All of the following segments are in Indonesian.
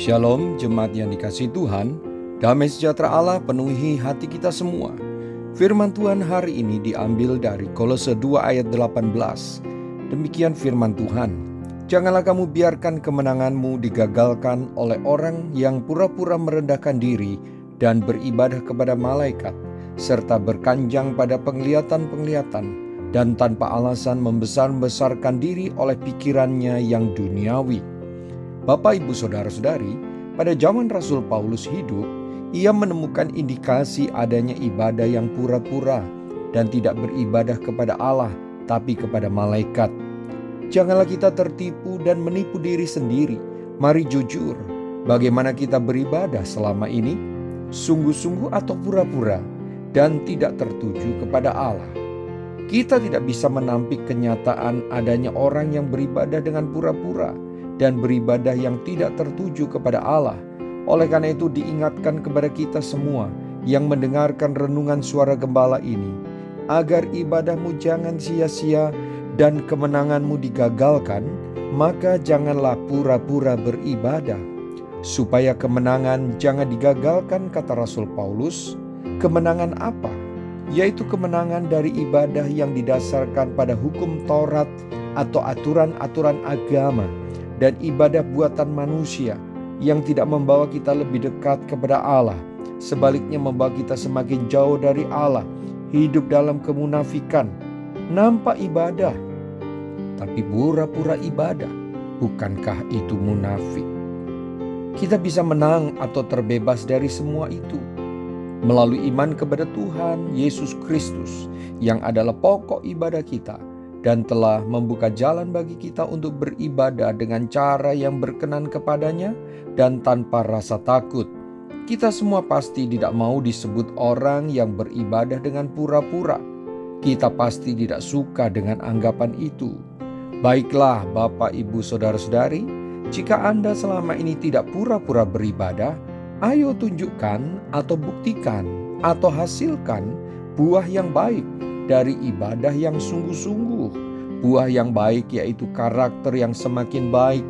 Shalom jemaat yang dikasih Tuhan, damai sejahtera Allah penuhi hati kita semua. Firman Tuhan hari ini diambil dari Kolose 2 ayat 18. Demikian firman Tuhan. Janganlah kamu biarkan kemenanganmu digagalkan oleh orang yang pura-pura merendahkan diri dan beribadah kepada malaikat, serta berkanjang pada penglihatan-penglihatan, dan tanpa alasan membesar-besarkan diri oleh pikirannya yang duniawi Bapak, Ibu, Saudara-saudari, pada zaman Rasul Paulus hidup, ia menemukan indikasi adanya ibadah yang pura-pura dan tidak beribadah kepada Allah, tapi kepada malaikat. Janganlah kita tertipu dan menipu diri sendiri. Mari jujur, bagaimana kita beribadah selama ini, sungguh-sungguh atau pura-pura, dan tidak tertuju kepada Allah. Kita tidak bisa menampik kenyataan adanya orang yang beribadah dengan pura-pura dan beribadah yang tidak tertuju kepada Allah. Oleh karena itu diingatkan kepada kita semua yang mendengarkan renungan suara gembala ini, agar ibadahmu jangan sia-sia dan kemenanganmu digagalkan, maka janganlah pura-pura beribadah. Supaya kemenangan jangan digagalkan kata Rasul Paulus, kemenangan apa? Yaitu kemenangan dari ibadah yang didasarkan pada hukum Taurat atau aturan-aturan agama dan ibadah buatan manusia yang tidak membawa kita lebih dekat kepada Allah, sebaliknya membawa kita semakin jauh dari Allah, hidup dalam kemunafikan, nampak ibadah, tapi pura-pura ibadah. Bukankah itu munafik? Kita bisa menang atau terbebas dari semua itu melalui iman kepada Tuhan Yesus Kristus yang adalah pokok ibadah kita dan telah membuka jalan bagi kita untuk beribadah dengan cara yang berkenan kepadanya dan tanpa rasa takut. Kita semua pasti tidak mau disebut orang yang beribadah dengan pura-pura. Kita pasti tidak suka dengan anggapan itu. Baiklah, Bapak, Ibu, saudara-saudari, jika Anda selama ini tidak pura-pura beribadah, ayo tunjukkan atau buktikan atau hasilkan buah yang baik dari ibadah yang sungguh-sungguh. Buah yang baik yaitu karakter yang semakin baik,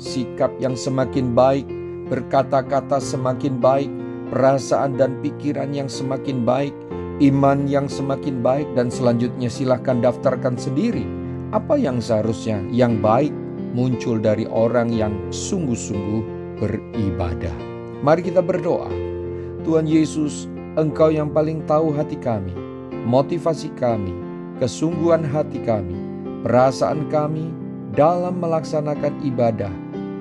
sikap yang semakin baik, berkata-kata semakin baik, perasaan dan pikiran yang semakin baik, iman yang semakin baik dan selanjutnya silahkan daftarkan sendiri apa yang seharusnya yang baik muncul dari orang yang sungguh-sungguh beribadah. Mari kita berdoa. Tuhan Yesus, Engkau yang paling tahu hati kami motivasi kami, kesungguhan hati kami, perasaan kami dalam melaksanakan ibadah,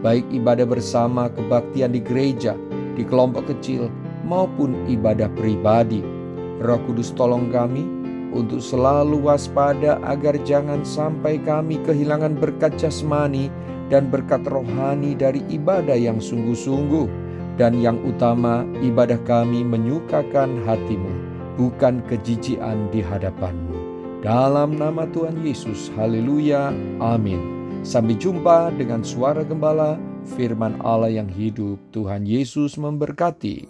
baik ibadah bersama kebaktian di gereja, di kelompok kecil, maupun ibadah pribadi. Roh Kudus tolong kami untuk selalu waspada agar jangan sampai kami kehilangan berkat jasmani dan berkat rohani dari ibadah yang sungguh-sungguh dan yang utama ibadah kami menyukakan hatimu bukan kejijian di hadapanmu. Dalam nama Tuhan Yesus, haleluya, amin. Sampai jumpa dengan suara gembala, firman Allah yang hidup. Tuhan Yesus memberkati.